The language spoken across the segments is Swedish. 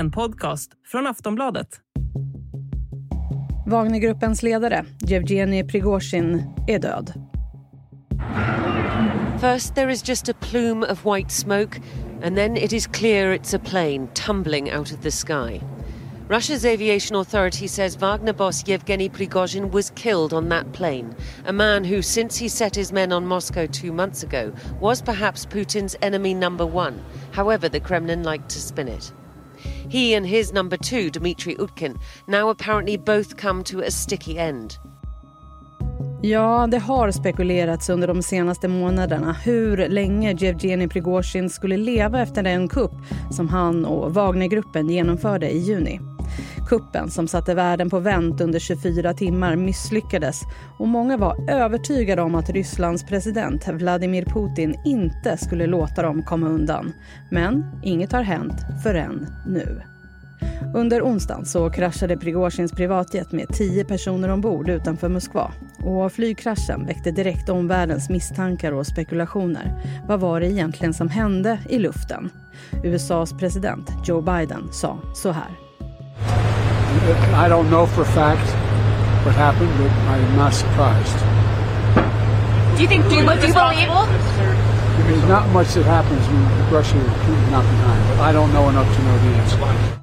en podcast från Aftonbladet. Wagnergruppens ledare, Yevgeny Prigozjin, är död. First, there is just a plume of white smoke, and then it is clear it's a plane tumbling out of the sky. Russia's aviation authority says Wagner boss Yevgeny Prigozhin was killed on that plane, a man who, since he set his men on Moscow two months ago, was perhaps Putin's enemy number one. However, the Kremlin liked to spin it. He and his number two, Dmitry Utkin, now apparently both come to a sticky end. Ja, det har spekulerats under de senaste månaderna hur länge Jevgenij Prigozjin skulle leva efter den kupp som han och Wagnergruppen genomförde i juni. Kuppen som satte världen på vänt under 24 timmar misslyckades och många var övertygade om att Rysslands president Vladimir Putin inte skulle låta dem komma undan. Men inget har hänt förrän nu. Under onsdagen så kraschade Prigozjins privatjet med tio personer ombord utanför Moskva. Och flygkraschen väckte direkt omvärldens misstankar och spekulationer. Vad var det egentligen som hände i luften? USAs president Joe Biden sa så här. I don't know for a fact what happened, but I'm not surprised. Do you think do you, do you believe? There's not much that happens when Russia is not behind, but I don't know enough to know the answer.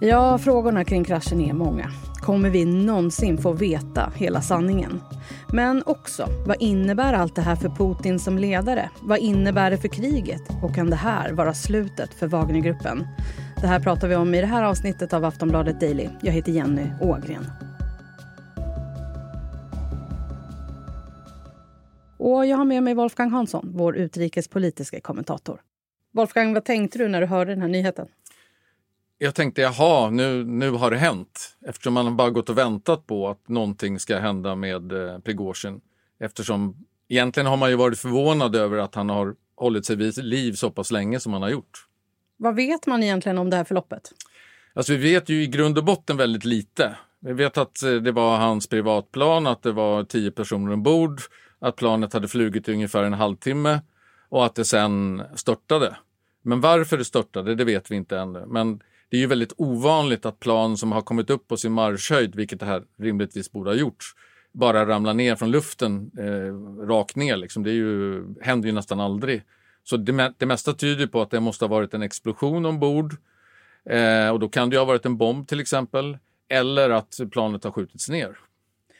Ja, frågorna kring kraschen är många. Kommer vi någonsin få veta hela sanningen? Men också, vad innebär allt det här för Putin som ledare? Vad innebär det för kriget? Och kan det här vara slutet för Wagnergruppen? Det här pratar vi om i det här avsnittet av Aftonbladet Daily. Jag heter Jenny Ågren. Och jag har med mig Wolfgang Hansson, vår utrikespolitiska kommentator. Wolfgang, vad tänkte du när du hörde den här nyheten? Jag tänkte, jaha, nu, nu har det hänt. Eftersom man bara gått och väntat på att någonting ska hända med eh, Prigozjin. Eftersom egentligen har man ju varit förvånad över att han har hållit sig vid liv så pass länge som han har gjort. Vad vet man egentligen om det här förloppet? Alltså vi vet ju i grund och botten väldigt lite. Vi vet att eh, det var hans privatplan, att det var tio personer ombord, att planet hade flugit i ungefär en halvtimme och att det sen störtade. Men varför det störtade, det vet vi inte ännu. Men det är ju väldigt ovanligt att plan som har kommit upp på sin marschhöjd, vilket det här rimligtvis borde ha gjort, bara ramlar ner från luften eh, rakt ner. Liksom. Det är ju, händer ju nästan aldrig. Så det, det mesta tyder på att det måste ha varit en explosion ombord. Eh, och då kan det ha varit en bomb till exempel. Eller att planet har skjutits ner.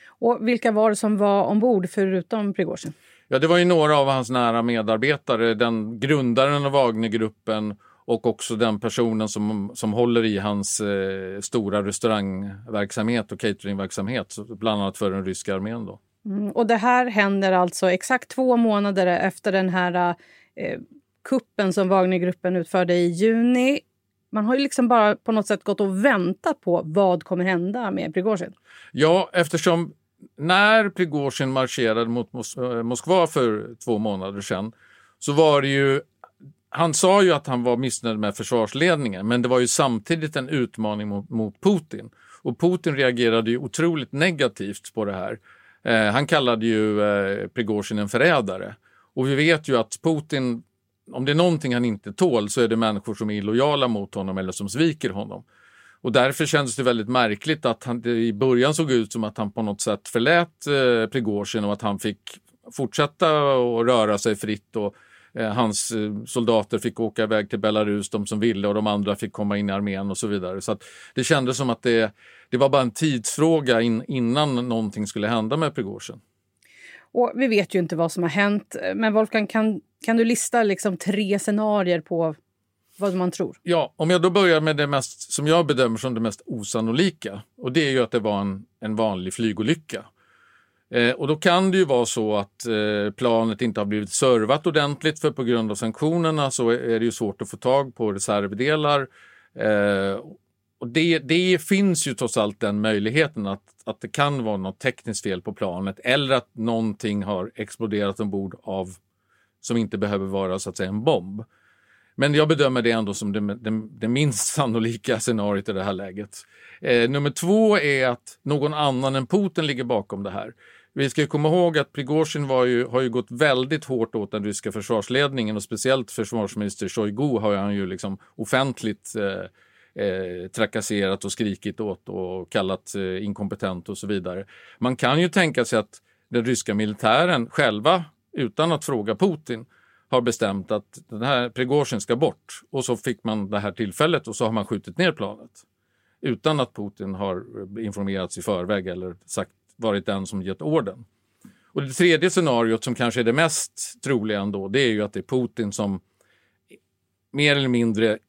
Och vilka var det som var ombord förutom Prigozjin? Ja, det var ju några av hans nära medarbetare. Den grundaren av Wagnergruppen och också den personen som, som håller i hans eh, stora restaurangverksamhet och cateringverksamhet, bland annat för den ryska armén. Då. Mm, och det här händer alltså exakt två månader efter den här eh, kuppen som Wagnergruppen utförde i juni. Man har ju liksom bara på något sätt gått och väntat på vad kommer hända med Prigozjin. Ja, eftersom när Prigozjin marscherade mot Mos eh, Moskva för två månader sedan så var det ju han sa ju att han var missnöjd med försvarsledningen men det var ju samtidigt en utmaning mot, mot Putin. Och Putin reagerade ju otroligt negativt på det här. Eh, han kallade ju eh, Prigozjin en förrädare. Och vi vet ju att Putin, om det är någonting han inte tål så är det människor som är illojala mot honom eller som sviker honom. Och därför kändes det väldigt märkligt att han i början såg ut som att han på något sätt förlät eh, Prigozjin och att han fick fortsätta att röra sig fritt och eh, hans eh, soldater fick åka iväg till Belarus, de som ville och de andra fick komma in i armén och så vidare. Så det kändes som att det, det var bara en tidsfråga in, innan någonting skulle hända med Prigozjin. Och vi vet ju inte vad som har hänt, men Wolfgang, kan, kan du lista liksom tre scenarier på vad man tror? Ja, om jag då börjar med det mest som jag bedömer som det mest osannolika och det är ju att det var en, en vanlig flygolycka. Eh, och då kan det ju vara så att eh, planet inte har blivit servat ordentligt för på grund av sanktionerna så är det ju svårt att få tag på reservdelar. Eh, och det, det finns ju trots allt den möjligheten att, att det kan vara något tekniskt fel på planet eller att någonting har exploderat ombord av som inte behöver vara så att säga en bomb. Men jag bedömer det ändå som det, det, det minst sannolika scenariot i det här läget. Eh, nummer två är att någon annan än Putin ligger bakom det här. Vi ska komma ihåg att Prigozjin ju, har ju gått väldigt hårt åt den ryska försvarsledningen och speciellt försvarsminister Shoigu har han ju liksom offentligt eh, eh, trakasserat och skrikit åt och kallat eh, inkompetent och så vidare. Man kan ju tänka sig att den ryska militären själva, utan att fråga Putin, har bestämt att den här Prigozjin ska bort och så fick man det här tillfället och så har man skjutit ner planet utan att Putin har informerats i förväg eller sagt, varit den som gett orden. Och det tredje scenariot som kanske är det mest troliga ändå, det är ju att det är Putin som mer eller mindre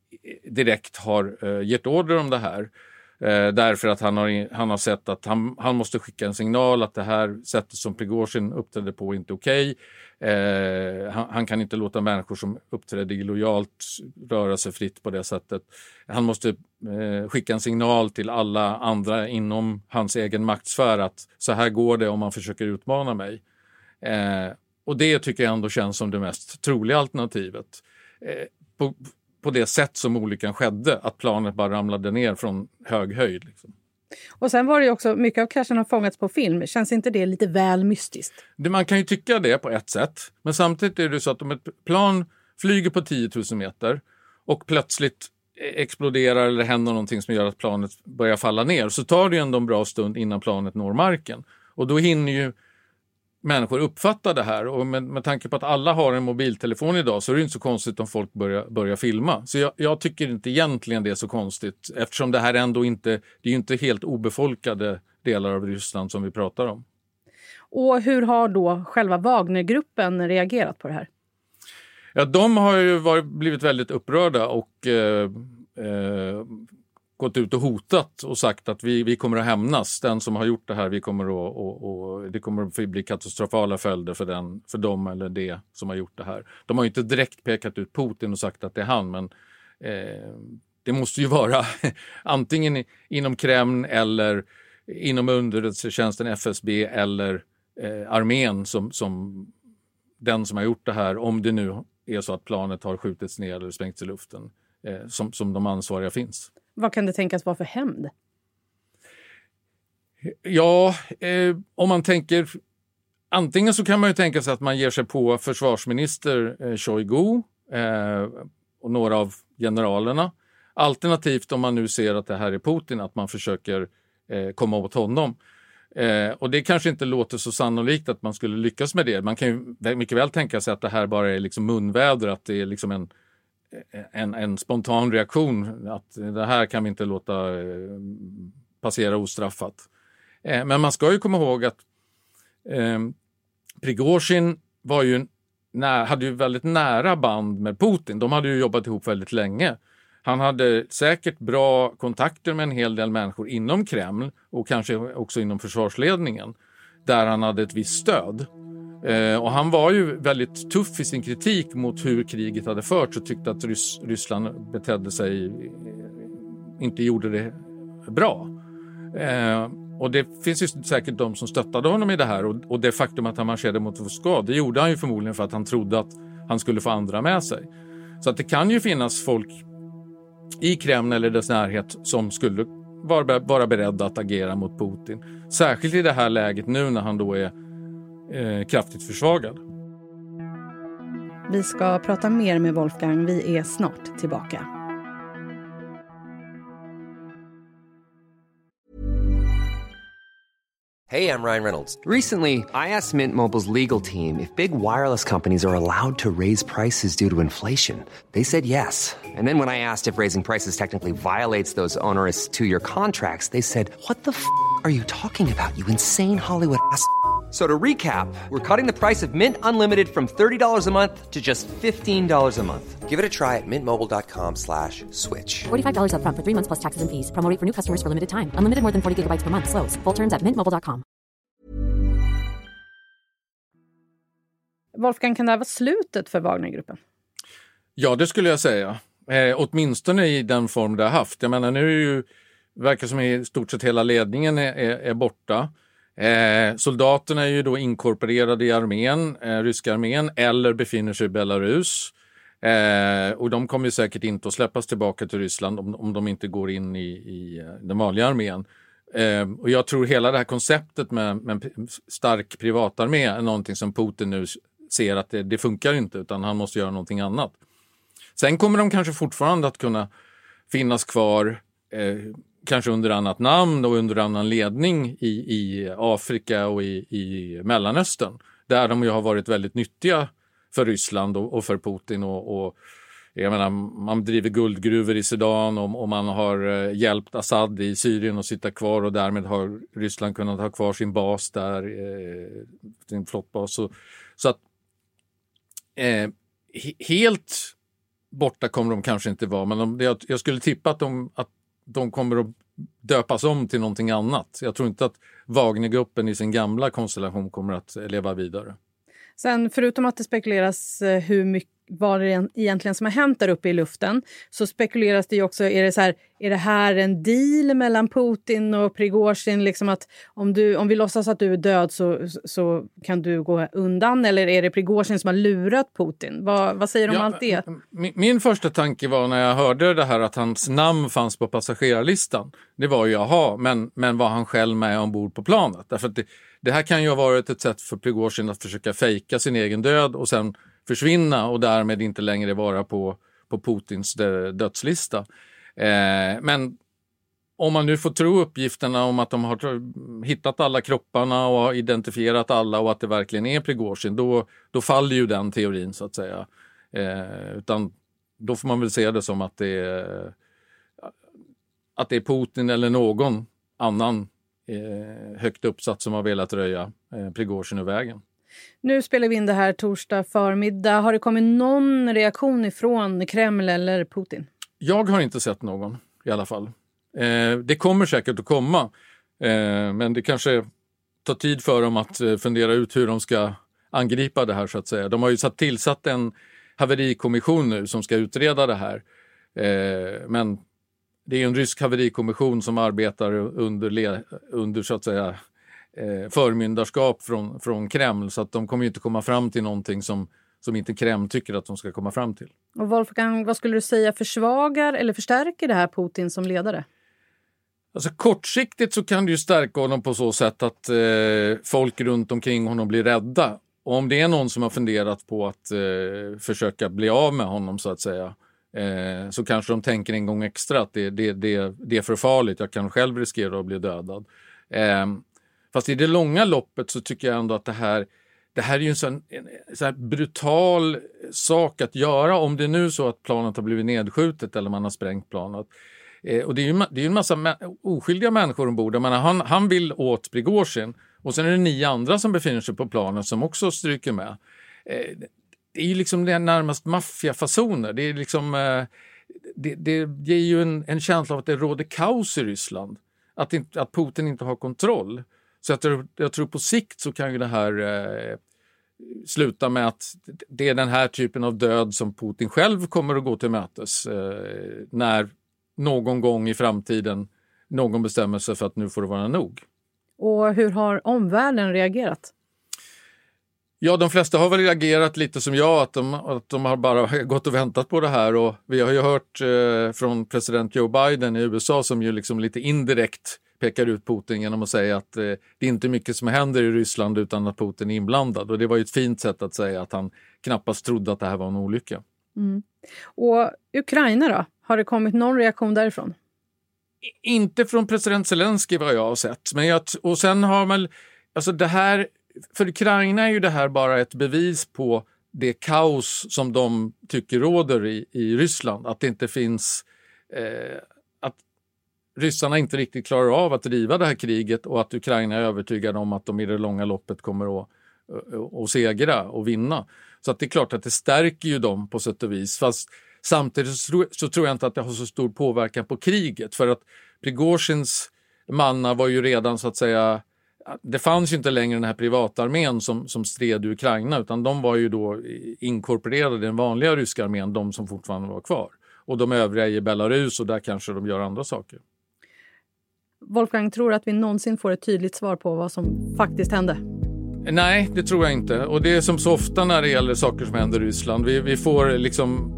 direkt har eh, gett order om det här. Eh, därför att han har, han har sett att han, han måste skicka en signal att det här sättet som Prigozjin uppträdde på är inte okej. Okay. Eh, han, han, kan inte låta människor som uppträdde illojalt röra sig fritt på det sättet. Han måste eh, skicka en signal till alla andra inom hans egen maktsfär att så här går det om man försöker utmana mig. Eh, och det tycker jag ändå känns som det mest troliga alternativet. Eh, på, på det sätt som olyckan skedde, att planet bara ramlade ner från hög höjd. Liksom. Och sen var det också, mycket av kraschen har fångats på film. Känns inte det lite väl mystiskt? Det, man kan ju tycka det på ett sätt, men samtidigt är det så att om ett plan flyger på 10 000 meter och plötsligt exploderar eller händer någonting som gör att planet börjar falla ner så tar det ju ändå en bra stund innan planet når marken. Och då hinner ju människor uppfattar det här och med, med tanke på att alla har en mobiltelefon idag så är det inte så konstigt om folk börjar, börjar filma. Så jag, jag, tycker inte egentligen det är så konstigt eftersom det här ändå inte, det är inte helt obefolkade delar av Ryssland som vi pratar om. Och hur har då själva Wagnergruppen reagerat på det här? Ja, de har ju varit, blivit väldigt upprörda och eh, eh, gått ut och hotat och sagt att vi, vi kommer att hämnas. Den som har gjort det här, vi kommer att, och, och, det kommer att bli katastrofala följder för, den, för dem eller det som har gjort det här. De har inte direkt pekat ut Putin och sagt att det är han, men eh, det måste ju vara antingen inom Kreml eller inom underrättelsetjänsten FSB eller eh, armén som, som den som har gjort det här, om det nu är så att planet har skjutits ner eller sprängts i luften, eh, som, som de ansvariga finns. Vad kan det tänkas vara för hämnd? Ja, eh, om man tänker... Antingen så kan man ju tänka sig att man ger sig på försvarsminister eh, Shoigu eh, och några av generalerna. Alternativt om man nu ser att det här är Putin, att man försöker eh, komma åt honom. Eh, och det kanske inte låter så sannolikt att man skulle lyckas med det. Man kan ju mycket väl tänka sig att det här bara är liksom munväder, att det är liksom en Eh, en, en spontan reaktion att det här kan vi inte låta eh, passera ostraffat. Eh, men man ska ju komma ihåg att eh, Prigozjin var ju hade ju väldigt nära band med Putin. De hade ju jobbat ihop väldigt länge. Han hade säkert bra kontakter med en hel del människor inom Kreml och kanske också inom försvarsledningen där han hade ett visst stöd. Eh, och han var ju väldigt tuff i sin kritik mot hur kriget hade förts och tyckte att Rys Ryssland betedde sig, eh, inte gjorde det bra. Eh, och det finns ju säkert de som stöttade honom i det här och, och det faktum att han marscherade mot Moskva, det gjorde han ju förmodligen för att han trodde att han skulle få andra med sig. Så att det kan ju finnas folk i Kreml eller dess närhet som skulle vara, vara beredda att agera mot Putin. Särskilt i det här läget nu när han då är eh, kraftigt försvagad. Vi ska prata mer med Wolfgang. Vi är snart tillbaka. Hej, jag Ryan Reynolds. Recently, I asked Mint Mobiles legal team if big wireless companies are allowed to raise prices due to inflation. They said yes. And then when I asked if raising prices technically violates those onerous two-year contracts, they said, what the f*** are you talking about, you insane Hollywood ass?" So to recap, we're cutting the price of Mint Unlimited from $30 a month to just $15 a month. Give it a try at mintmobile.com slash switch. $45 up front for three months plus taxes and fees. Promoting for new customers for limited time. Unlimited more than 40 gigabytes per month. Slows. Full terms at mintmobile.com. Wolfgang, kan det här vara slutet för Wagnergruppen? Ja, det skulle jag säga. Eh, åtminstone i den form det har haft. Jag menar, nu är ju, verkar som i stort sett hela ledningen är, är, är borta. Eh, soldaterna är ju då inkorporerade i armén, eh, ryska armén eller befinner sig i Belarus. Eh, och de kommer säkert inte att släppas tillbaka till Ryssland om, om de inte går in i, i eh, den vanliga armén. Eh, och jag tror hela det här konceptet med, med en stark privatarmé är någonting som Putin nu ser att det, det funkar inte utan han måste göra någonting annat. Sen kommer de kanske fortfarande att kunna finnas kvar, eh, kanske under annat namn och under annan ledning i, i Afrika och i, i Mellanöstern. Där de ju har varit väldigt nyttiga för Ryssland och, och för Putin. och, och jag menar, man driver guldgruvor i Sudan och, och man har eh, hjälpt Assad i Syrien att sitta kvar och därmed har Ryssland kunnat ha kvar sin bas där, eh, sin flottbas. Så, så att eh, helt borta kommer de kanske inte vara, men de, jag, jag skulle tippa att de, att de kommer att döpas om till någonting annat. Jag tror inte att Wagnergruppen i sin gamla konstellation kommer att leva vidare. Sen förutom att det spekuleras eh, hur mycket vad det egentligen som har hänt där uppe i luften så spekuleras det ju också, är det, så här, är det här en deal mellan Putin och Prigozjin? Liksom att om, du, om vi låtsas att du är död så, så kan du gå undan eller är det Prigozjin som har lurat Putin? Vad, vad säger du om ja, allt det? Min, min, första tanke var när jag hörde det här att hans namn fanns på passagerarlistan. Det var ju jaha, men, men var han själv med ombord på planet? Därför det, det här kan ju ha varit ett sätt för Prigozjin att försöka fejka sin egen död och sen försvinna och därmed inte längre vara på, på Putins dödslista. Eh, men om man nu får tro uppgifterna om att de har hittat alla kropparna och har identifierat alla och att det verkligen är Prigozjin, då, då faller ju den teorin så att säga. Eh, utan då får man väl se det som att det är, att det är Putin eller någon annan eh, högt uppsatt som har velat röja eh, Prigozjin ur vägen. Nu spelar vi in det här torsdag förmiddag. Har det kommit någon reaktion ifrån Kreml eller Putin? Jag har inte sett någon i alla fall. Eh, det kommer säkert att komma, eh, men det kanske tar tid för dem att eh, fundera ut hur de ska angripa det här så att säga. De har ju satt, tillsatt en haverikommission nu som ska utreda det här. Eh, men det är en rysk haverikommission som arbetar under, under så att säga eh, förmyndarskap från, från Kreml så att de kommer inte komma fram till någonting som, som inte Kreml tycker att de ska komma fram till. Och Wolfgang, vad skulle du säga försvagar eller förstärker det här Putin som ledare? Alltså kortsiktigt så kan det ju stärka honom på så sätt att eh, folk runt omkring honom blir rädda. Och om det är någon som har funderat på att eh, försöka bli av med honom så att säga eh, så kanske de tänker en gång extra att det, det, det, det är för farligt, jag kan själv riskera att bli dödad. Eh, Fast i det långa loppet så tycker jag ändå att det här det här är ju en sån, en, sån brutal sak att göra om det är nu så att planet har blivit nedskjutet eller man har sprängt planet. Eh, och det är ju det är en massa oskyldiga människor ombord. Menar, han, han vill åt Prigozjin och sen är det nio andra som befinner sig på planet som också stryker med. Eh, det är ju liksom det närmast maffiafasoner. Det, är liksom, eh, det, det ger ju en, en känsla av att det råder kaos i Ryssland. Att, inte, att Putin inte har kontroll. Så jag tror, jag tror på sikt så kan ju det här eh, sluta med att det är den här typen av död som Putin själv kommer att gå till mötes eh, när någon gång i framtiden någon bestämmer sig för att nu får det vara nog. Och hur har omvärlden reagerat? Ja, de flesta har väl reagerat lite som jag, att de, att de har bara gått och väntat på det här. Och vi har ju hört eh, från president Joe Biden i USA som ju liksom lite indirekt pekar ut Putin genom att säga att eh, det är inte mycket som händer i Ryssland utan att Putin är inblandad. Och det var ju ett fint sätt att säga att han knappast trodde att det här var en olycka. Mm. Och Ukraina då? Har det kommit någon reaktion därifrån? Inte från president Zelensky vad jag har sett. Men jag, och sen har man, alltså det här, för Ukraina är ju det här bara ett bevis på det kaos som de tycker råder i, i Ryssland. Att det inte finns eh, ryssarna inte riktigt klarar av att driva det här kriget och att Ukraina är övertygade om att de i det långa loppet kommer att, eh, att segra och vinna. Så att det är klart att det stärker ju dem på sätt och vis. Fast samtidigt så tror jag inte att det har så stor påverkan på kriget för att Prigozjins manna var ju redan så att säga det fanns ju inte längre den här privatarmén som, som stred i Ukraina utan de var ju då inkorporerade i den vanliga ryska armén, de som fortfarande var kvar. Och de övriga i Belarus och där kanske de gör andra saker. Wolfgang, tror du att vi någonsin får ett tydligt svar på vad som faktiskt hände? Nej, det tror jag inte. Och det är som så ofta när det gäller saker som händer i Ryssland. Vi, vi får liksom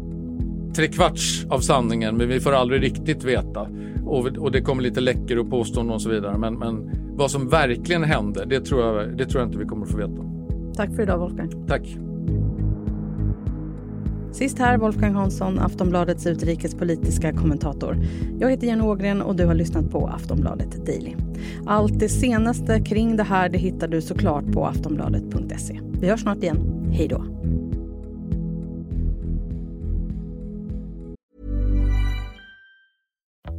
tre kvarts av sanningen, men vi får aldrig riktigt veta. Och, och det kommer lite läckor och påståenden och så vidare. Men, men vad som verkligen hände, det tror, jag, det tror jag inte vi kommer att få veta. Tack för idag, Wolfgang. Tack. Sist här Wolfgang Hansson, Aftonbladets utrikespolitiska kommentator. Jag heter Jenny Ågren och du har lyssnat på Aftonbladet Daily. Allt det senaste kring det här det hittar du såklart på aftonbladet.se. Vi hörs snart igen. Hej då!